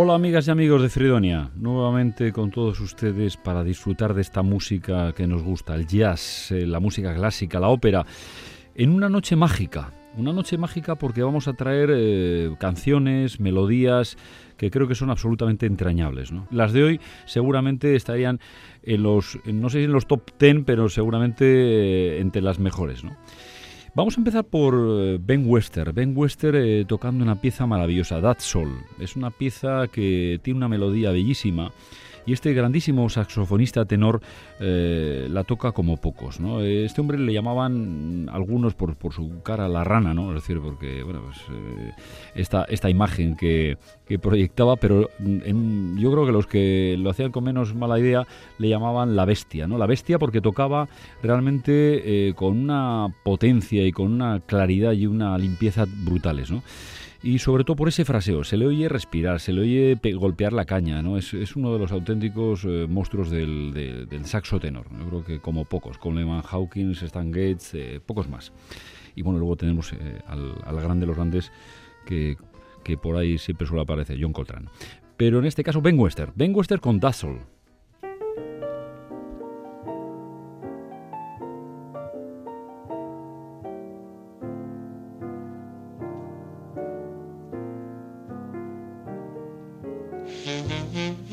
Hola amigas y amigos de Fridonia, nuevamente con todos ustedes para disfrutar de esta música que nos gusta, el jazz, eh, la música clásica, la ópera, en una noche mágica. Una noche mágica porque vamos a traer eh, canciones, melodías que creo que son absolutamente entrañables. Las de hoy seguramente estarían en los, no sé si en los top 10, pero seguramente eh, entre las mejores. ¿no? Vamos a empezar por eh, Ben Wester. Ben Wester eh, tocando una pieza maravillosa, That Soul. Es una pieza que tiene una melodía bellísima y este grandísimo saxofonista tenor eh, la toca como pocos. ¿no? Este hombre le llamaban algunos por, su cara la rana, ¿no? es decir, porque bueno, pues, eh, esta, esta imagen que, proyectaba, pero yo creo que los que lo hacían con menos mala idea le llamaban la bestia, ¿no? la bestia porque tocaba realmente eh, con una potencia y con una claridad y una limpieza brutales. ¿no? Y sobre todo por ese fraseo. Se le oye respirar, se le oye golpear la caña, ¿no? Es, uno de los auténticos eh, monstruos del, saxo tenor. Yo creo que como pocos, con Lehman Hawkins, Stan Gates, eh, pocos más. Y bueno, luego tenemos eh, al, al, grande de los grandes que, que por ahí siempre suele aparecer, John Coltrane. Pero en este caso Ben Wester, Ben Wester con Dazzle. Música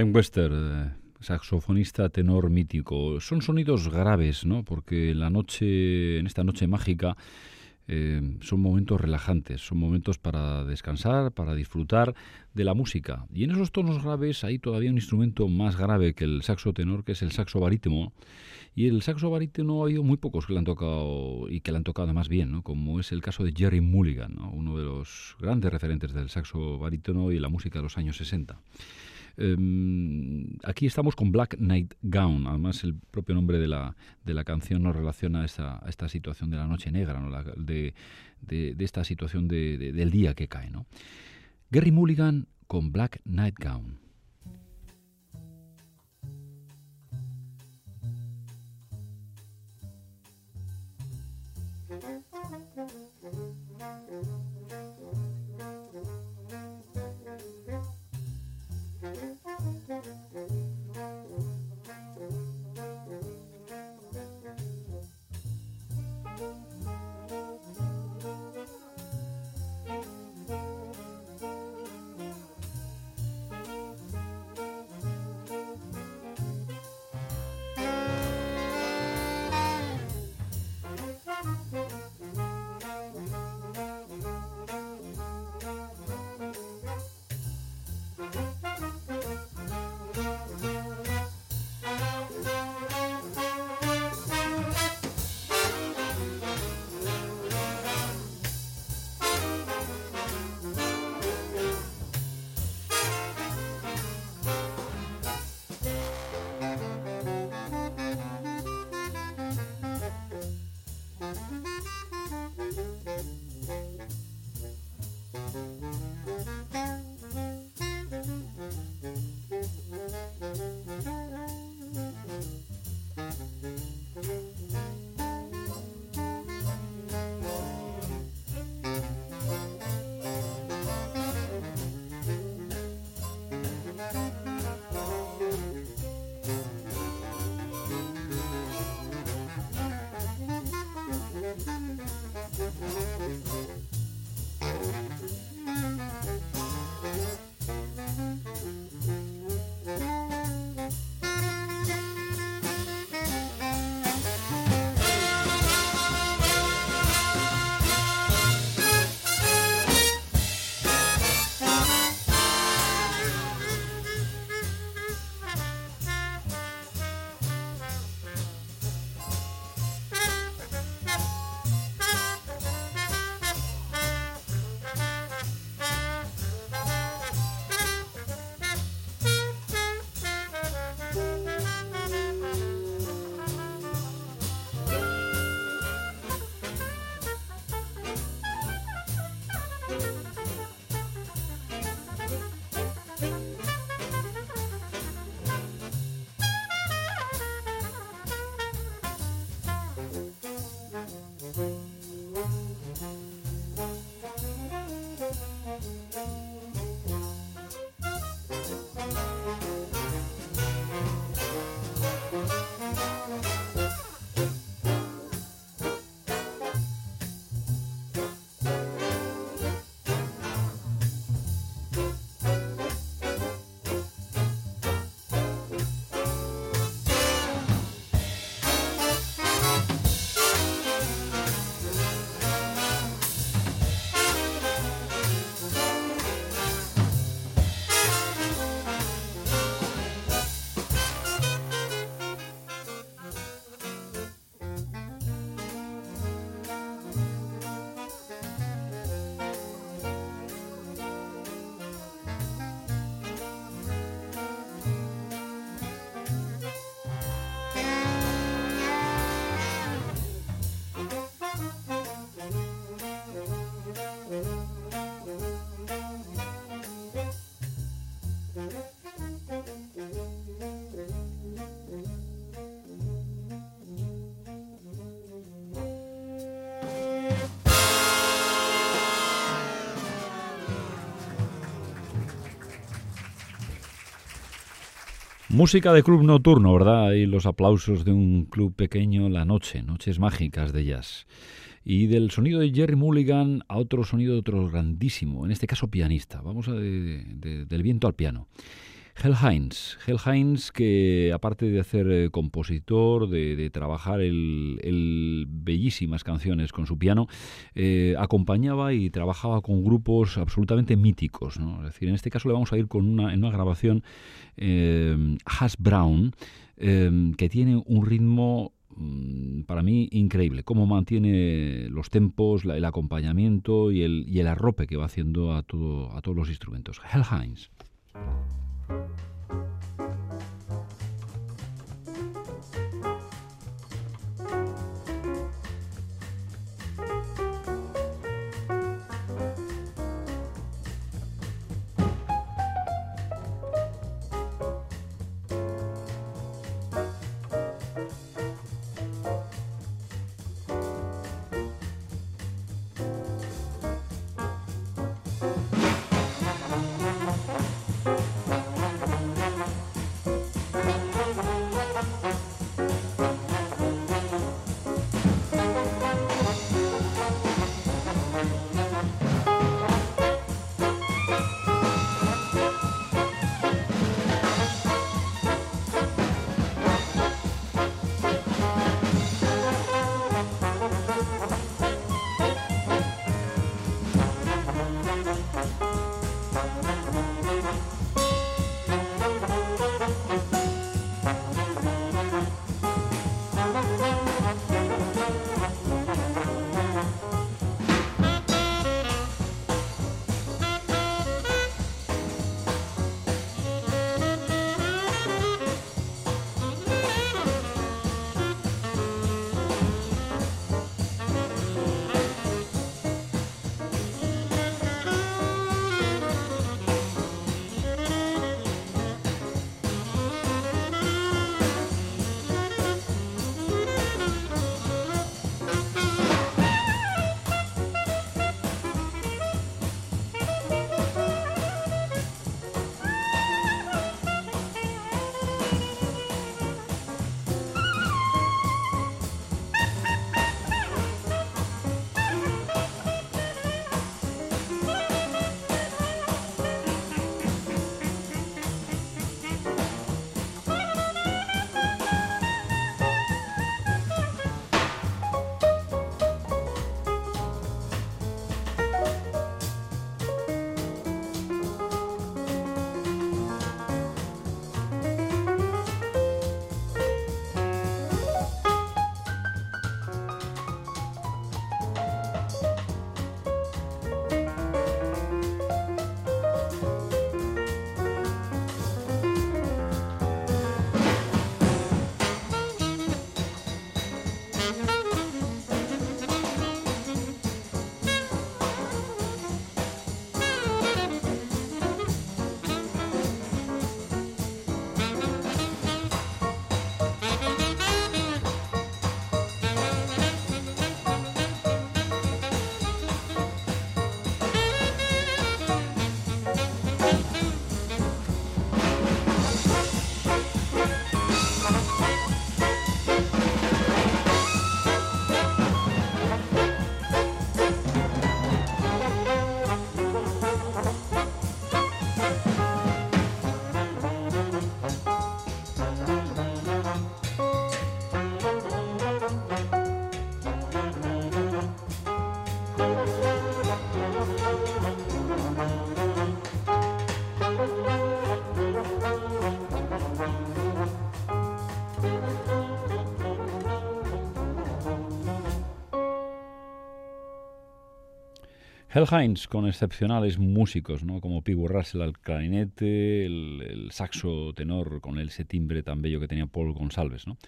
Ben Wester, eh, saxofonista tenor mítico. Son sonidos graves, ¿no? Porque la noche, en esta noche mágica, eh, son momentos relajantes, son momentos para descansar, para disfrutar de la música. Y en esos tonos graves hay todavía un instrumento más grave que el saxo tenor, que es el saxo barítono. Y el saxo barítono ha habido muy pocos que le han tocado y que le han tocado más bien, ¿no? como es el caso de Jerry Mulligan, uno de los grandes referentes del saxo barítono y la música de los años 60. Em, aquí estamos con Black Night Gown, además el propio nombre de la, de la canción nos relaciona a esta, esta situación de la noche negra, de, de, esta situación de, del día que cae. ¿no? Gary Mulligan con Black Night Gown. Bye. Música de club nocturno, ¿verdad? Y los aplausos de un club pequeño la noche, noches mágicas de jazz. Y del sonido de Jerry Mulligan a otro sonido de otro grandísimo, en este caso pianista. Vamos a del viento al piano. Hell Heinz, Hell Heinz que aparte de hacer eh, compositor, de, trabajar el, bellísimas canciones con su piano, eh, acompañaba y trabajaba con grupos absolutamente míticos. Es decir, en este caso le vamos a ir con una, grabación eh, Hash Brown, que tiene un ritmo mm, para mí increíble, cómo mantiene los tempos, el acompañamiento y el, arrope que va haciendo a, todo, a todos los instrumentos. Hell Heinz. Hell Heinz con excepcionales músicos, ¿no? como Piggy Russell al clarinete, el, saxo tenor con ese timbre tan bello que tenía Paul González. ¿no?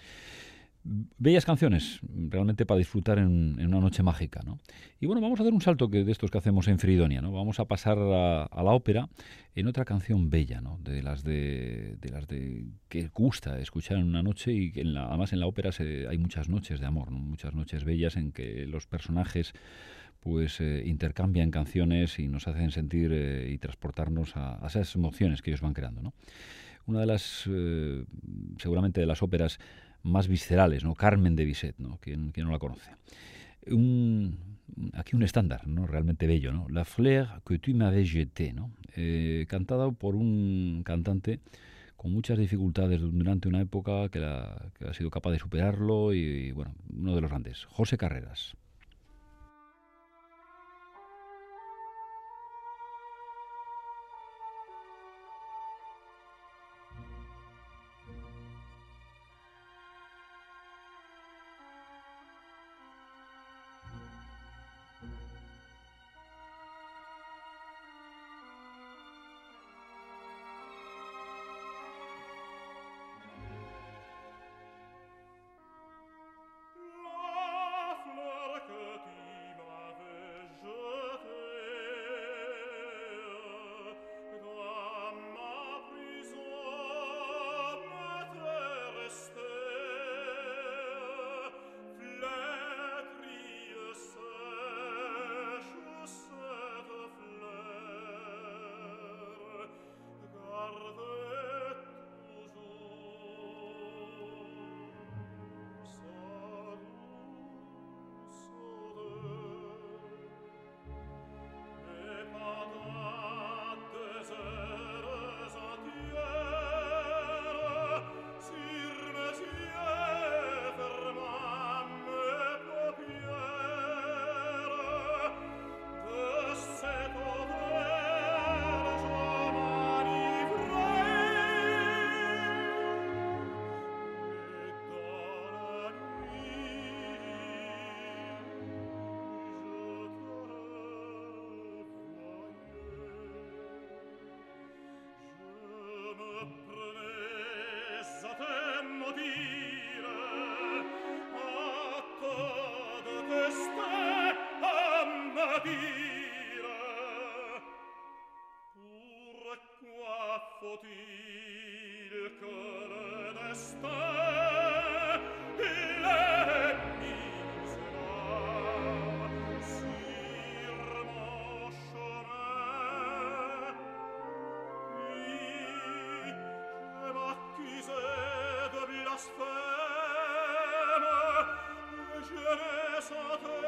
Bellas canciones, realmente para disfrutar en, una noche mágica. ¿no? Y bueno, vamos a hacer un salto de estos que hacemos en Fridonia. ¿no? Vamos a pasar a, la ópera en otra canción bella, ¿no? de las de, las de que gusta escuchar en una noche y que además en la ópera se, hay muchas noches de amor, muchas noches bellas en que los personajes pues eh, intercambian canciones y nos hacen sentir eh, y transportarnos a, esas emociones que ellos van creando. ¿no? Una de las, eh, seguramente de las óperas más viscerales, ¿no? Carmen de Bizet, ¿no? ¿Quién, no la conoce? Un, aquí un estándar, ¿no? Realmente bello, ¿no? La fleur que tu m'avais jeté, ¿no? Eh, cantada por un cantante con muchas dificultades durante una época que, que ha sido capaz de superarlo y, bueno, uno de los grandes, José Carreras. sotto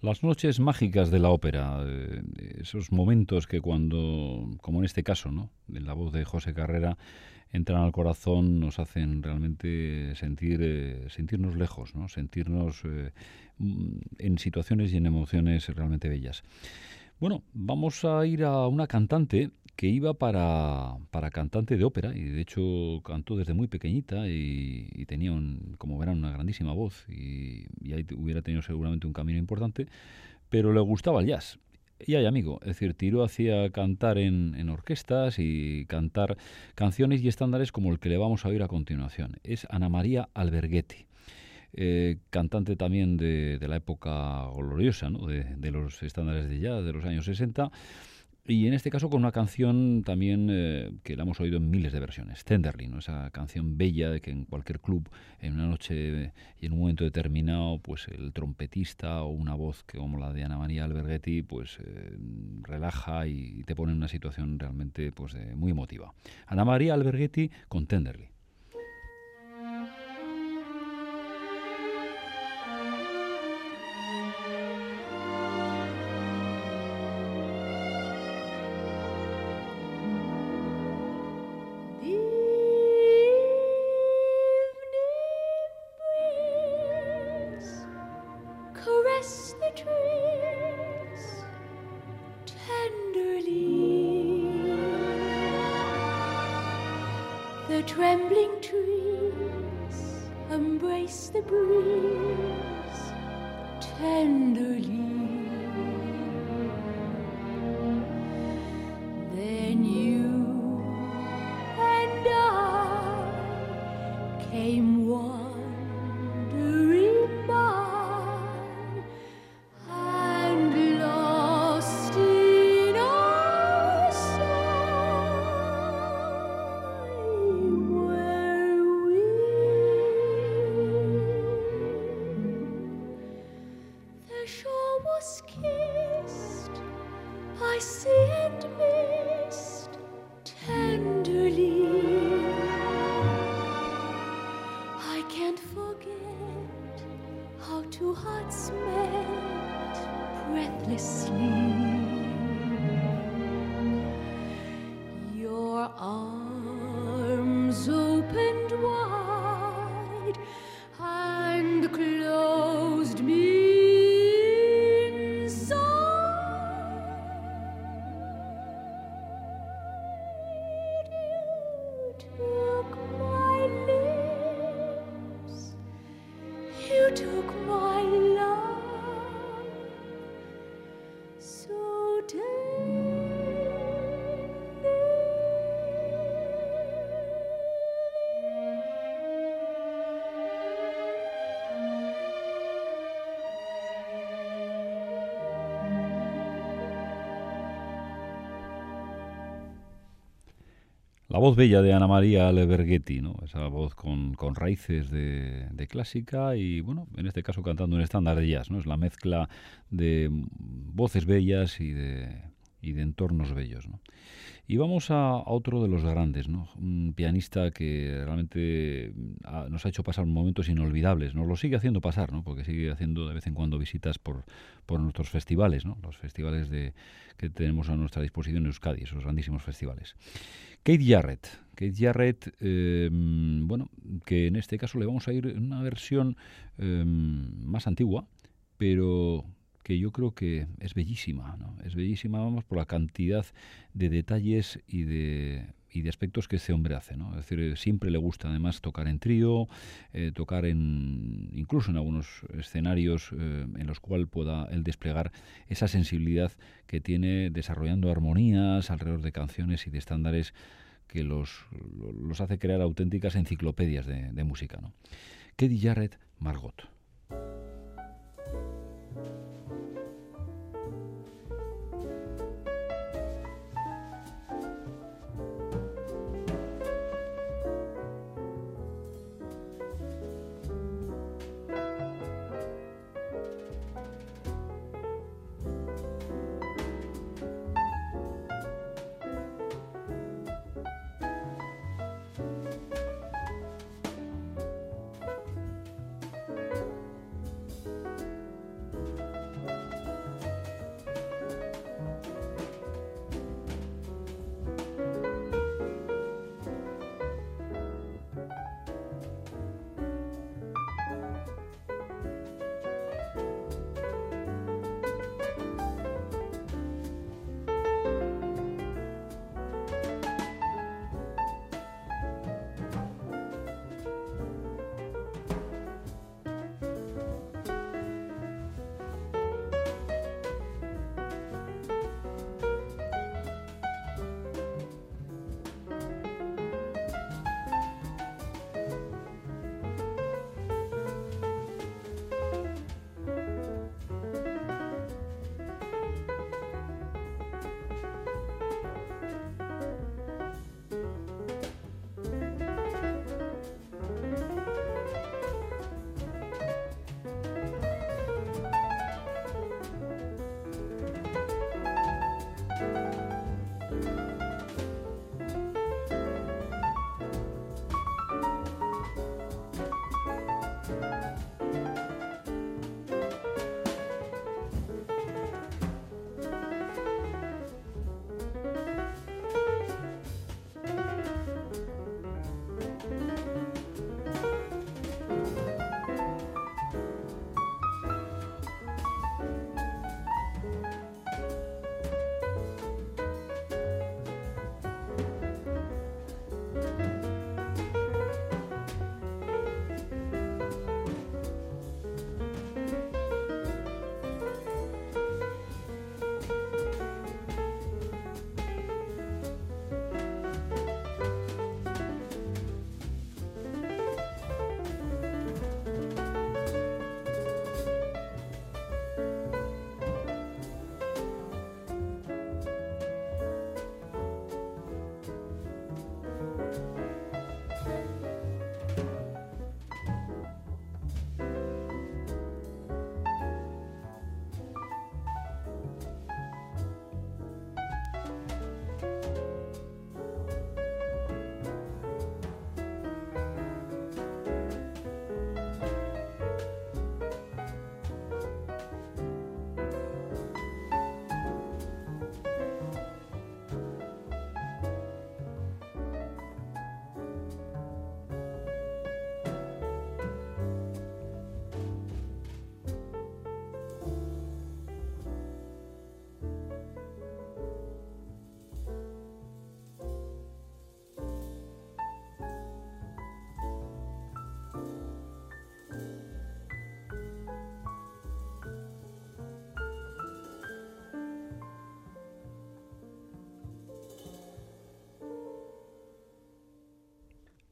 Las noches mágicas de la ópera, eh, esos momentos que cuando, como en este caso, ¿no? en la voz de José Carrera, entran al corazón, nos hacen realmente sentir, eh, sentirnos lejos, ¿no? sentirnos eh, en situaciones y en emociones realmente bellas. Bueno, vamos a ir a una cantante que iba para, para, cantante de ópera y de hecho cantó desde muy pequeñita y, tenía, como verán, una grandísima voz y, ahí hubiera tenido seguramente un camino importante, pero le gustaba el jazz. Y hay amigo, es decir, tiró hacia cantar en, orquestas y cantar canciones y estándares como el que le vamos a oír a continuación. Es Ana María Alberghetti. Eh, cantante también de, de, la época gloriosa, ¿no? de, de, los estándares de jazz de los años 60 y en este caso con una canción también eh, que la hemos oído en miles de versiones, Tenderly, ¿no? esa canción bella de que en cualquier club, en una noche y en un momento determinado, pues el trompetista o una voz que, como la de Ana María Alberghetti, pues eh, relaja y te pone en una situación realmente pues, muy emotiva. Ana María Alberghetti con Tenderly. trembling trees embrace the breeze tender La voz bella de Ana María Leberghetti, ¿no? esa voz con, raíces de, clásica y, bueno, en este caso cantando un estándar de jazz, ¿no? es la mezcla de voces bellas y de, y de entornos bellos. ¿no? Y vamos a, otro de los grandes, ¿no? un pianista que realmente mm, nos ha hecho pasar momentos inolvidables, nos lo sigue haciendo pasar, ¿no? porque sigue haciendo de vez en cuando visitas por, por nuestros festivales, ¿no? los festivales de, que tenemos a nuestra disposición en Euskadi, esos grandísimos festivales. Kate Jarrett, Kate Jarrett, eh, bueno, que en este caso le vamos a ir en una versión eh, más antigua, pero que yo creo que es bellísima, ¿no? Es bellísima, vamos, por la cantidad de detalles y de, y de aspectos que este hombre hace. Es decir, siempre le gusta además tocar en trío, eh, tocar en incluso en algunos escenarios eh, en los cuales pueda él desplegar esa sensibilidad que tiene desarrollando armonías alrededor de canciones y de estándares que los, los hace crear auténticas enciclopedias de, de música, ¿no? Keddy Jarrett, Margot.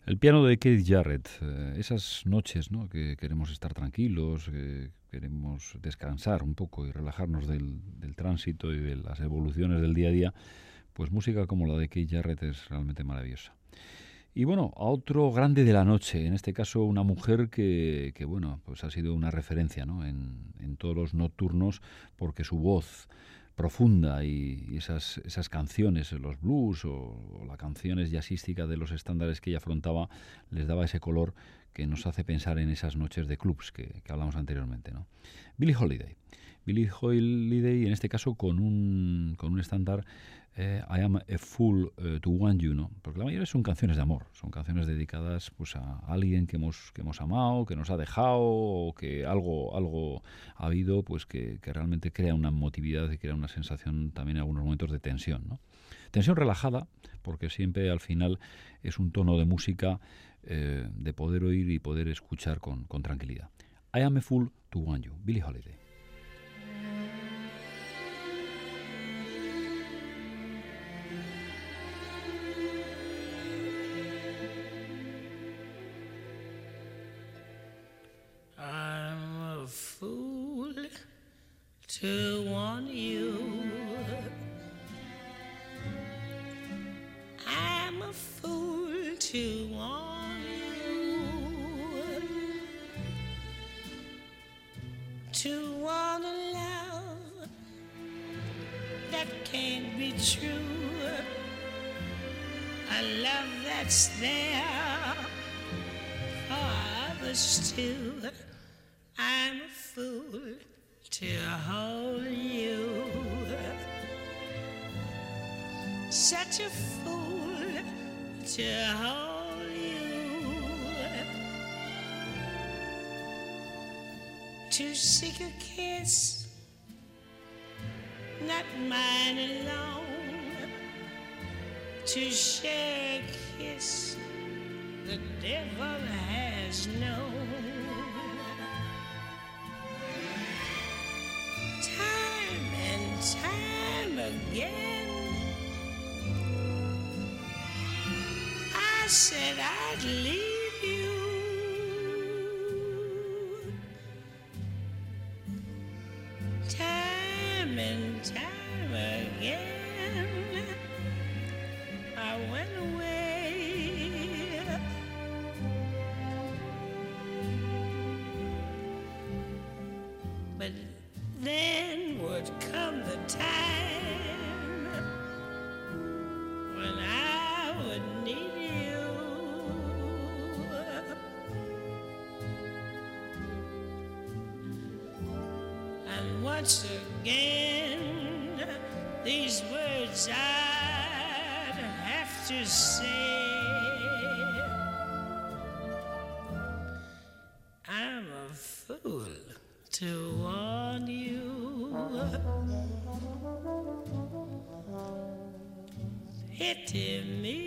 El piano de Keith Jarrett, eh, esas noches ¿no? que queremos estar tranquilos, que queremos descansar un poco y relajarnos del, tránsito y de las evoluciones del día a día, pues música como la de Keith Jarrett es realmente maravillosa. Y bueno, a otro grande de la noche, en este caso una mujer que, bueno, pues ha sido una referencia ¿no? en, en todos los nocturnos porque su voz profunda y, esas, esas canciones, los blues o, las canciones jazzísticas de los estándares que ella afrontaba, les daba ese color que nos hace pensar en esas noches de clubs que, que hablamos anteriormente. ¿no? Billie Holiday. Billie Holiday, en este caso, con un, con un estándar eh, I am a fool eh, to want you, ¿no? Porque la mayoría son canciones de amor, son canciones dedicadas pues a alguien que hemos, que hemos amado, que nos ha dejado, o que algo, algo ha habido pues que, realmente crea una emotividad y crea una sensación también en algunos momentos de tensión, ¿no? Tensión relajada, porque siempre al final es un tono de música eh, de poder oír y poder escuchar con, con tranquilidad. I am a fool to want you, Billie Holiday. To want you. I'm a fool to want you. To want a love that can't be true. A love that's there for others too. I'm a fool to hold you. Such a fool to hold you. To seek a kiss, not mine alone. To share a kiss the devil has known. Again. I said I'd leave Pity me,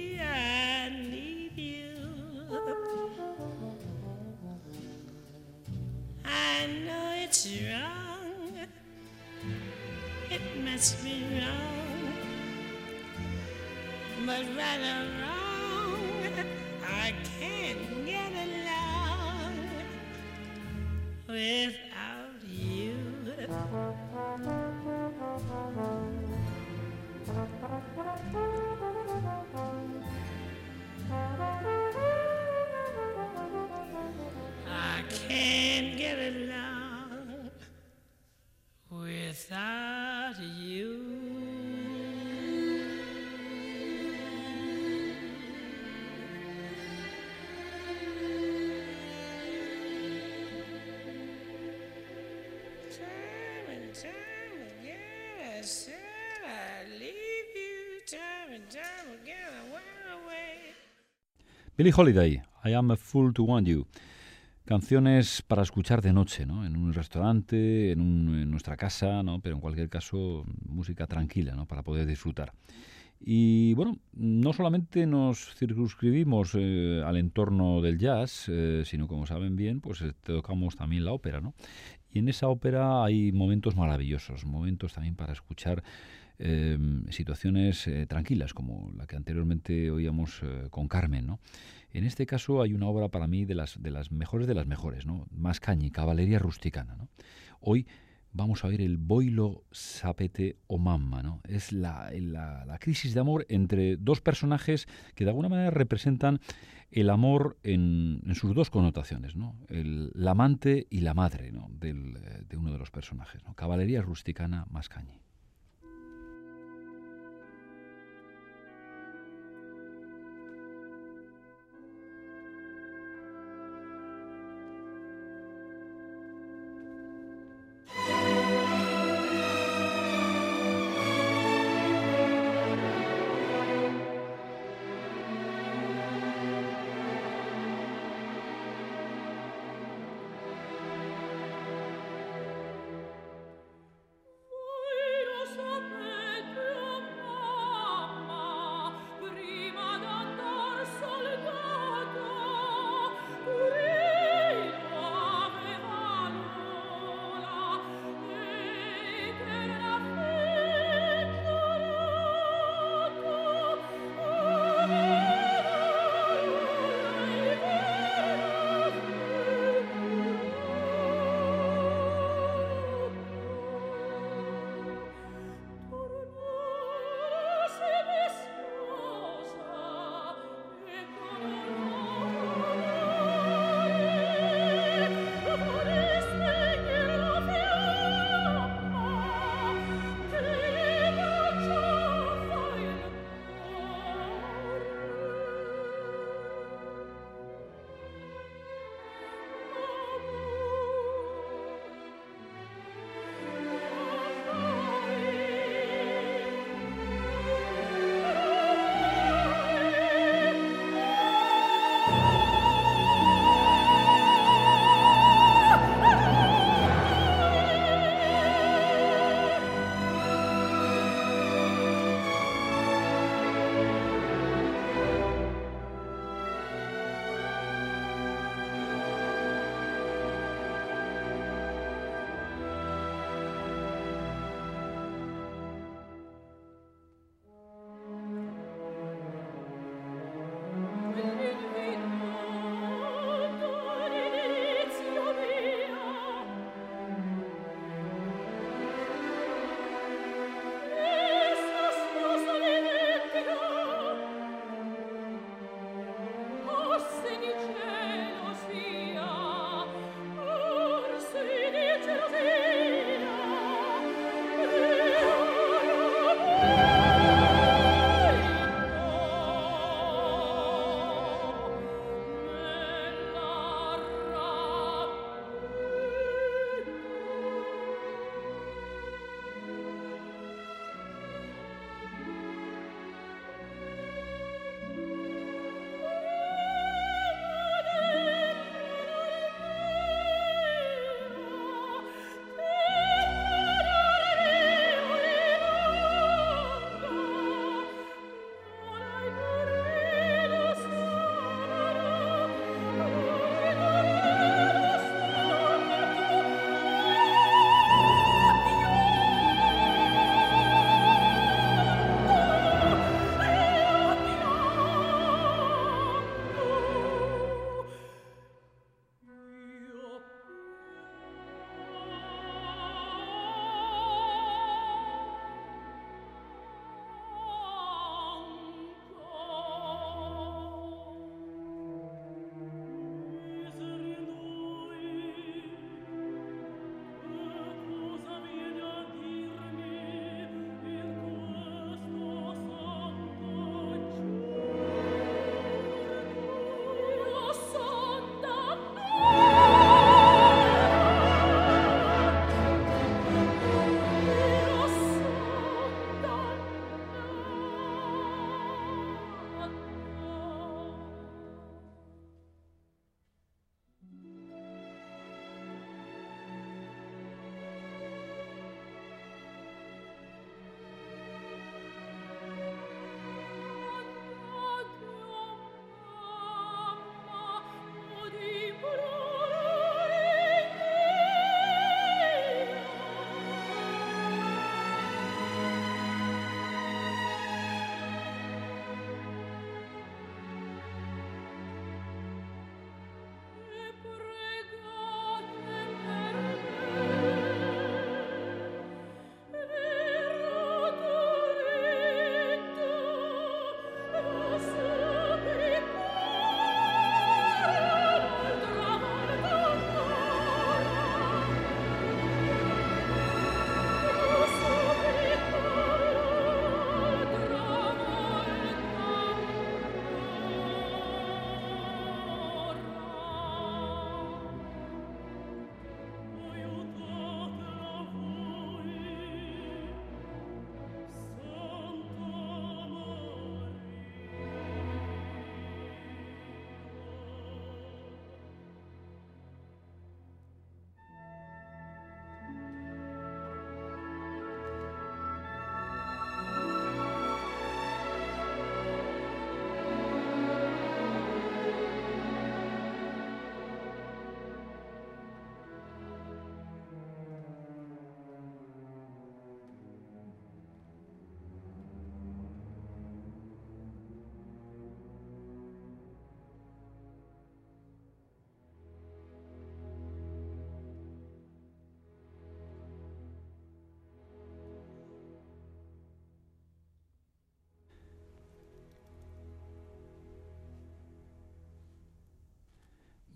Billie Holiday, I am a fool to want you. Canciones para escuchar de noche, ¿no? En un restaurante, en, nuestra casa, ¿no? Pero en cualquier caso, música tranquila, ¿no? Para poder disfrutar. Y bueno, no solamente nos circunscribimos eh, al entorno del jazz, eh, sino como saben bien, pues eh, tocamos también la ópera, ¿no? Y en esa ópera hay momentos maravillosos, momentos también para escuchar em, situaciones eh, tranquilas, como la que anteriormente oíamos eh, con Carmen. ¿no? En este caso hay una obra para mí de las, mejores de las mejores, ¿no? Mascañi, Caballería Rusticana. Hoy vamos a ver el boilo sapete o mamma, ¿no? Es la, crisis de amor entre dos personajes que de alguna manera representan el amor en, sus dos connotaciones, ¿no? El, amante y la madre eh, de uno de los personajes, ¿no? Caballería rusticana Mascañi.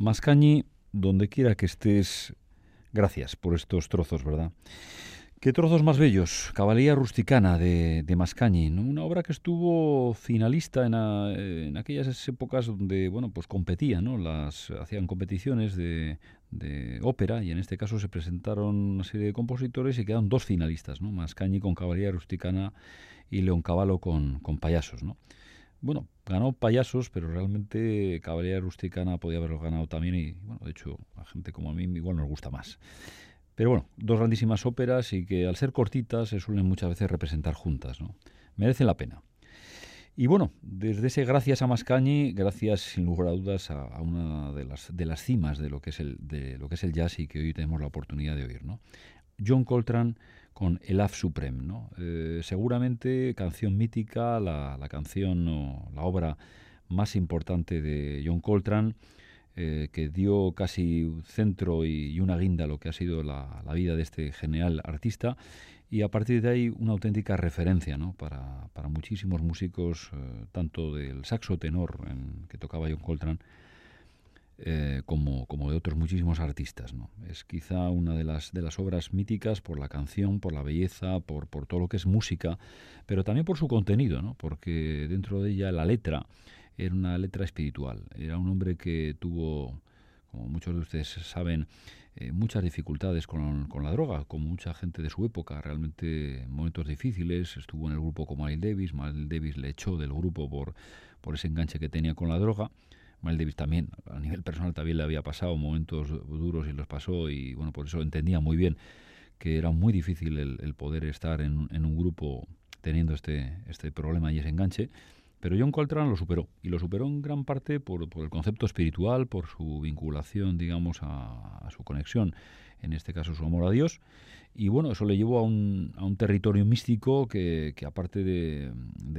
Mascañi, donde quiera que estés, gracias por estos trozos, ¿verdad? ¿Qué trozos más bellos? Caballería Rusticana de, de Mascañi, una obra que estuvo finalista en, aquellas épocas donde bueno, pues competía, ¿no? Las, hacían competiciones de, ópera y en este caso se presentaron una serie de compositores y quedaron dos finalistas, ¿no? Mascañi con Caballería Rusticana y León Cavallo con, con Payasos. ¿no? Bueno, ganó Payasos, pero realmente Caballería Rusticana podía haberlo ganado también y bueno, de hecho a gente como a mí igual nos gusta más. Pero bueno, dos grandísimas óperas y que al ser cortitas se suelen muchas veces representar juntas, ¿no? Merecen la pena. Y bueno, desde ese gracias a Mascañi, gracias sin lugar a dudas a, una de las, de las cimas de lo, que es el, de lo que es el jazz y que hoy tenemos la oportunidad de oír, ¿no? John Coltrane con El Af Supreme, ¿no? Eh, seguramente canción mítica, la, la canción o la obra más importante de John Coltrane, eh, que dio casi centro y, una guinda a lo que ha sido la, vida de este genial artista y a partir de ahí una auténtica referencia ¿no? para, para muchísimos músicos, eh, tanto del saxo tenor en, que tocaba John Coltrane, eh, como, como, de otros muchísimos artistas. ¿no? Es quizá una de las, de las obras míticas por la canción, por la belleza, por, por todo lo que es música, pero también por su contenido, ¿no? porque dentro de ella la letra era una letra espiritual. Era un hombre que tuvo, como muchos de ustedes saben, eh, muchas dificultades con, la droga, como mucha gente de su época, realmente momentos difíciles. Estuvo en el grupo con Miles Davis, Miles Davis le echó del grupo por, por ese enganche que tenía con la droga. Miles Davis también, a nivel personal, también le había pasado momentos duros y los pasó y bueno, por eso entendía muy bien que era muy difícil el, poder estar en, un grupo teniendo este, este problema y ese enganche. Pero John Coltrane lo superó, y lo superó en gran parte por, el concepto espiritual, por su vinculación, digamos, a, su conexión, en este caso su amor a Dios, y bueno, eso le llevó a un, a un territorio místico que, aparte de,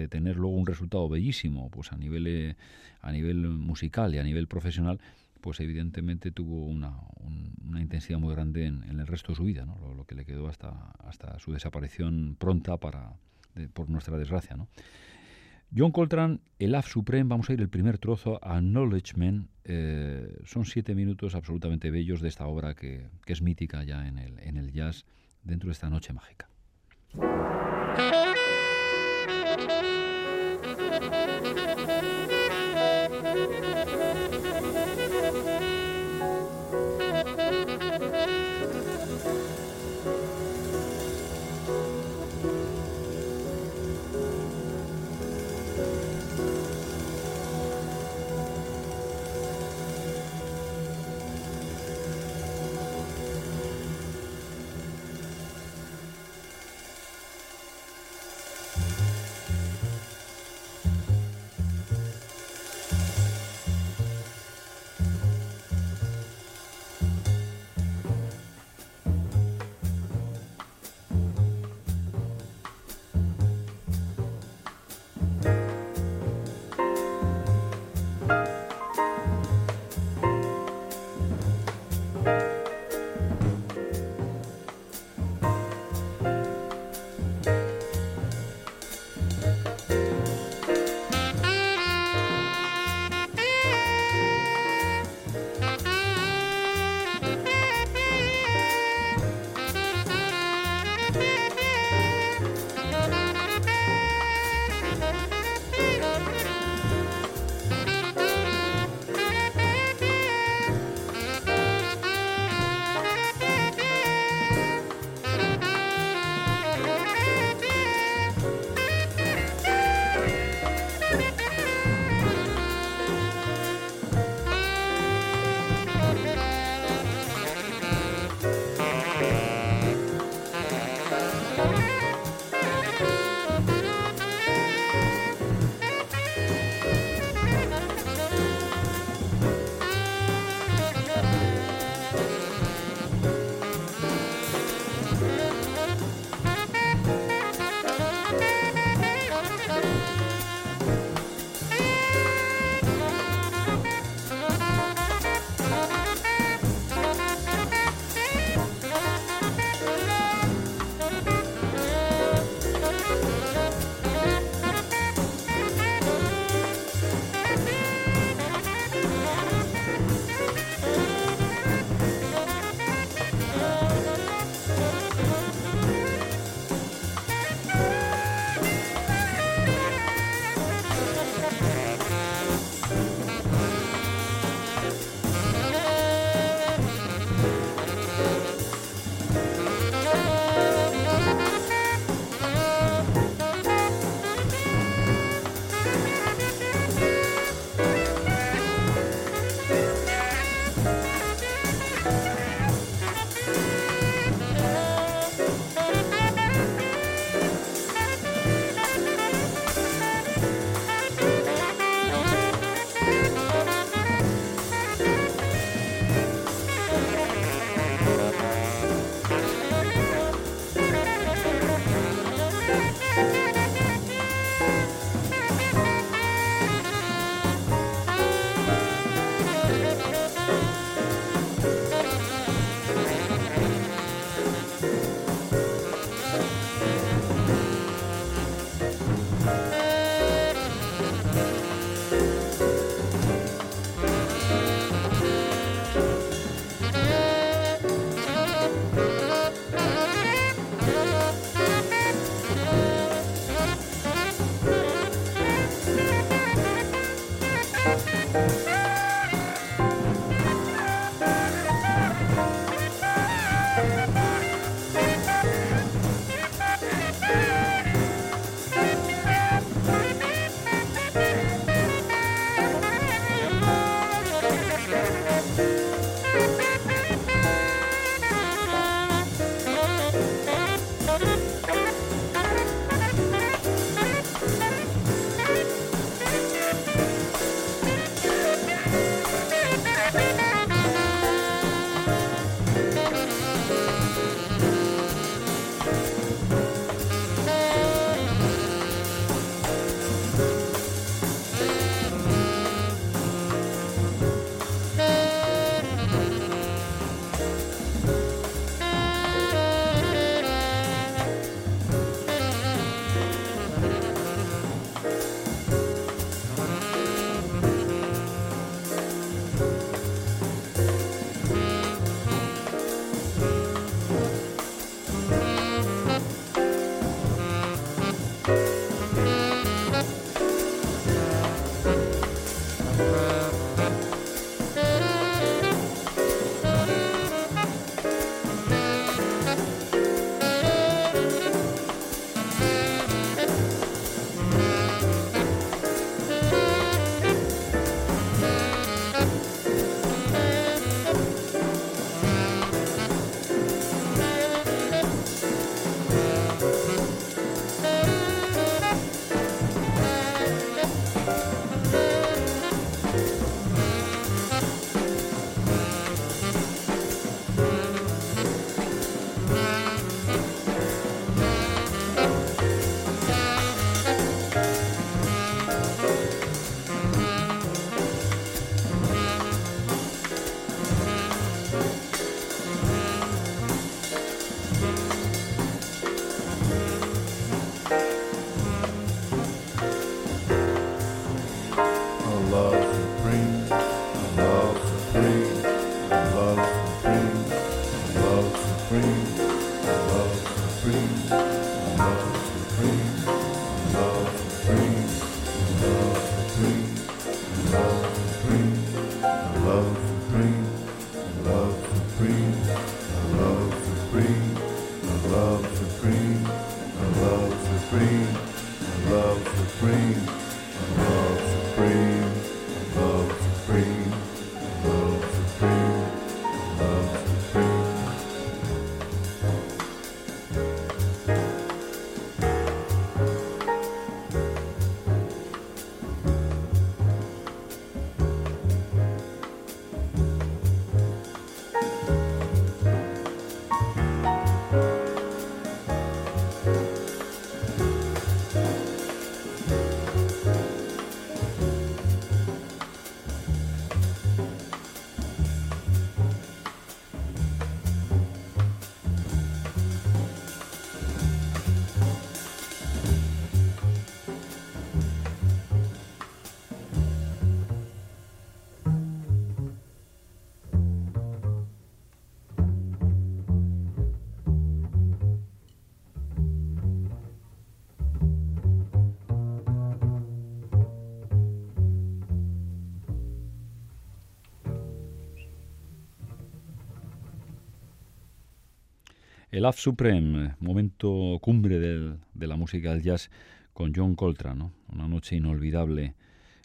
tener luego un resultado bellísimo, pues a nivel, a nivel musical y a nivel profesional, pues evidentemente tuvo una, intensidad muy grande en, el resto de su vida, ¿no? lo, que le quedó hasta, hasta su desaparición pronta para, por nuestra desgracia. ¿no? John Coltrane, el Af Supreme, vamos a ir el primer trozo, Acknowledgement. Eh, son siete minutos absolutamente bellos de esta obra que, que es mítica ya en el, en el jazz dentro de esta noche mágica. El Love Supreme, momento cumbre de la música del jazz con John Coltrane, una noche inolvidable,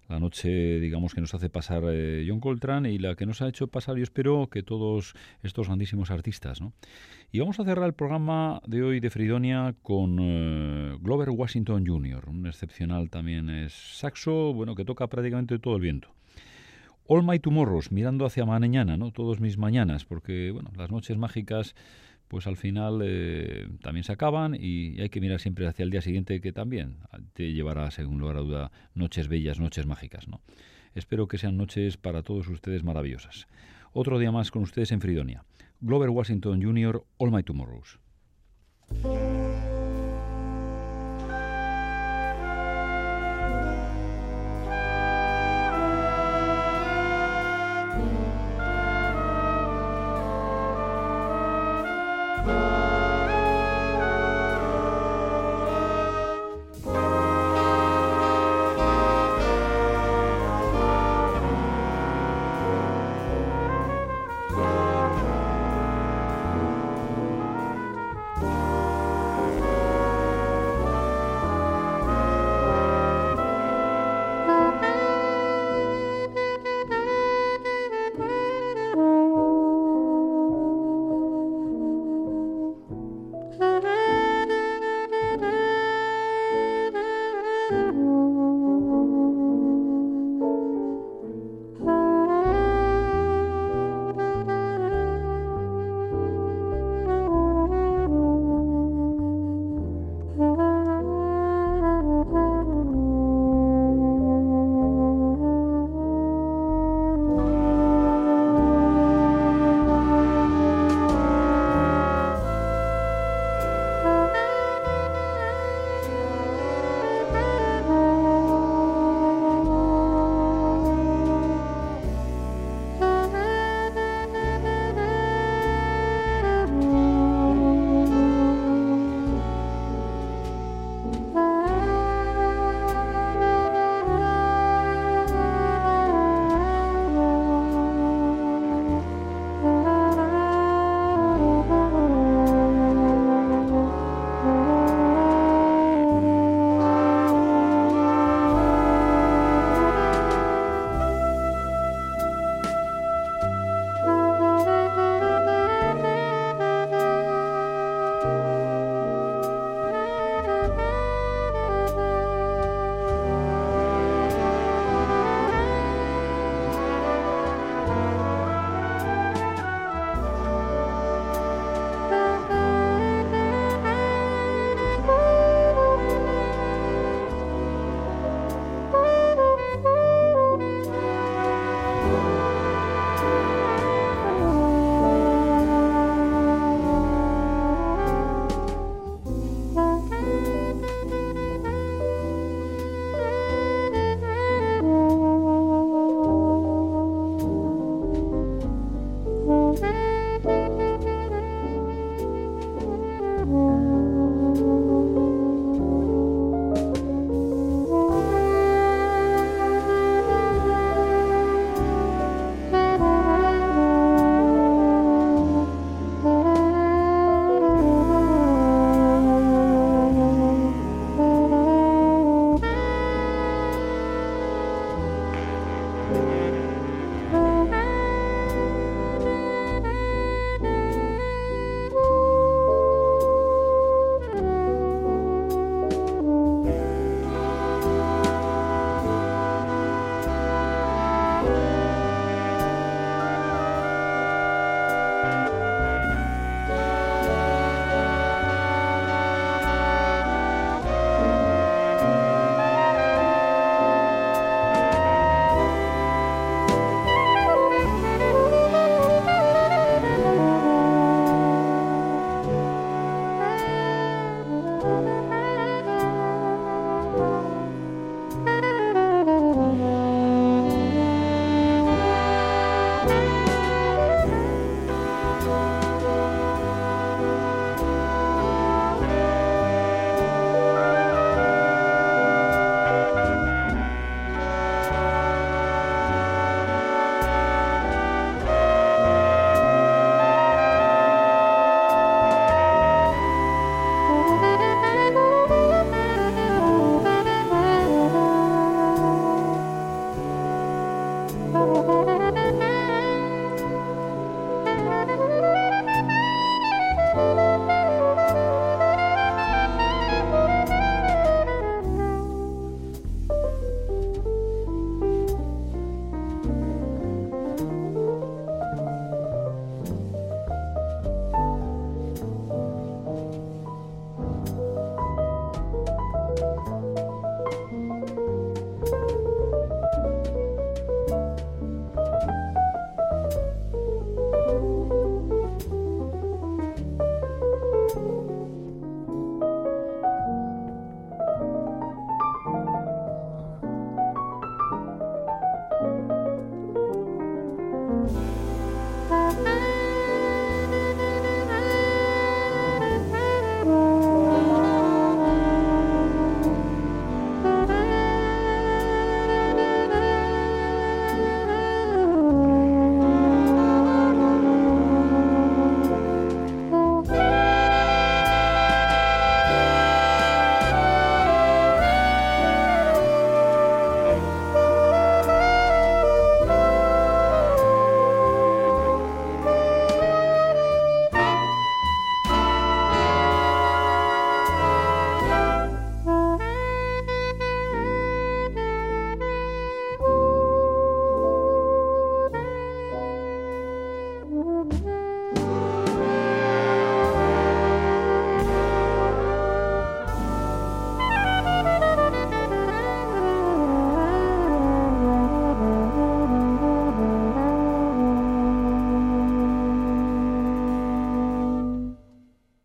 la noche, digamos, que nos hace pasar eh, John Coltrane y la que nos ha hecho pasar, yo espero, que todos estos grandísimos artistas. ¿no? Y vamos a cerrar el programa de hoy de Fridonia con eh, Glover Washington Jr., un excepcional también es saxo, bueno, que toca prácticamente todo el viento. All My Tomorrows, mirando hacia mañana, ¿no? Todos mis mañanas, porque, bueno, las noches mágicas pues al final eh, también se acaban y hay que mirar siempre hacia el día siguiente que también te llevará, según lugar a duda, noches bellas, noches mágicas. ¿no? Espero que sean noches para todos ustedes maravillosas. Otro día más con ustedes en Fridonia. Glover Washington Jr., All My Tomorrows.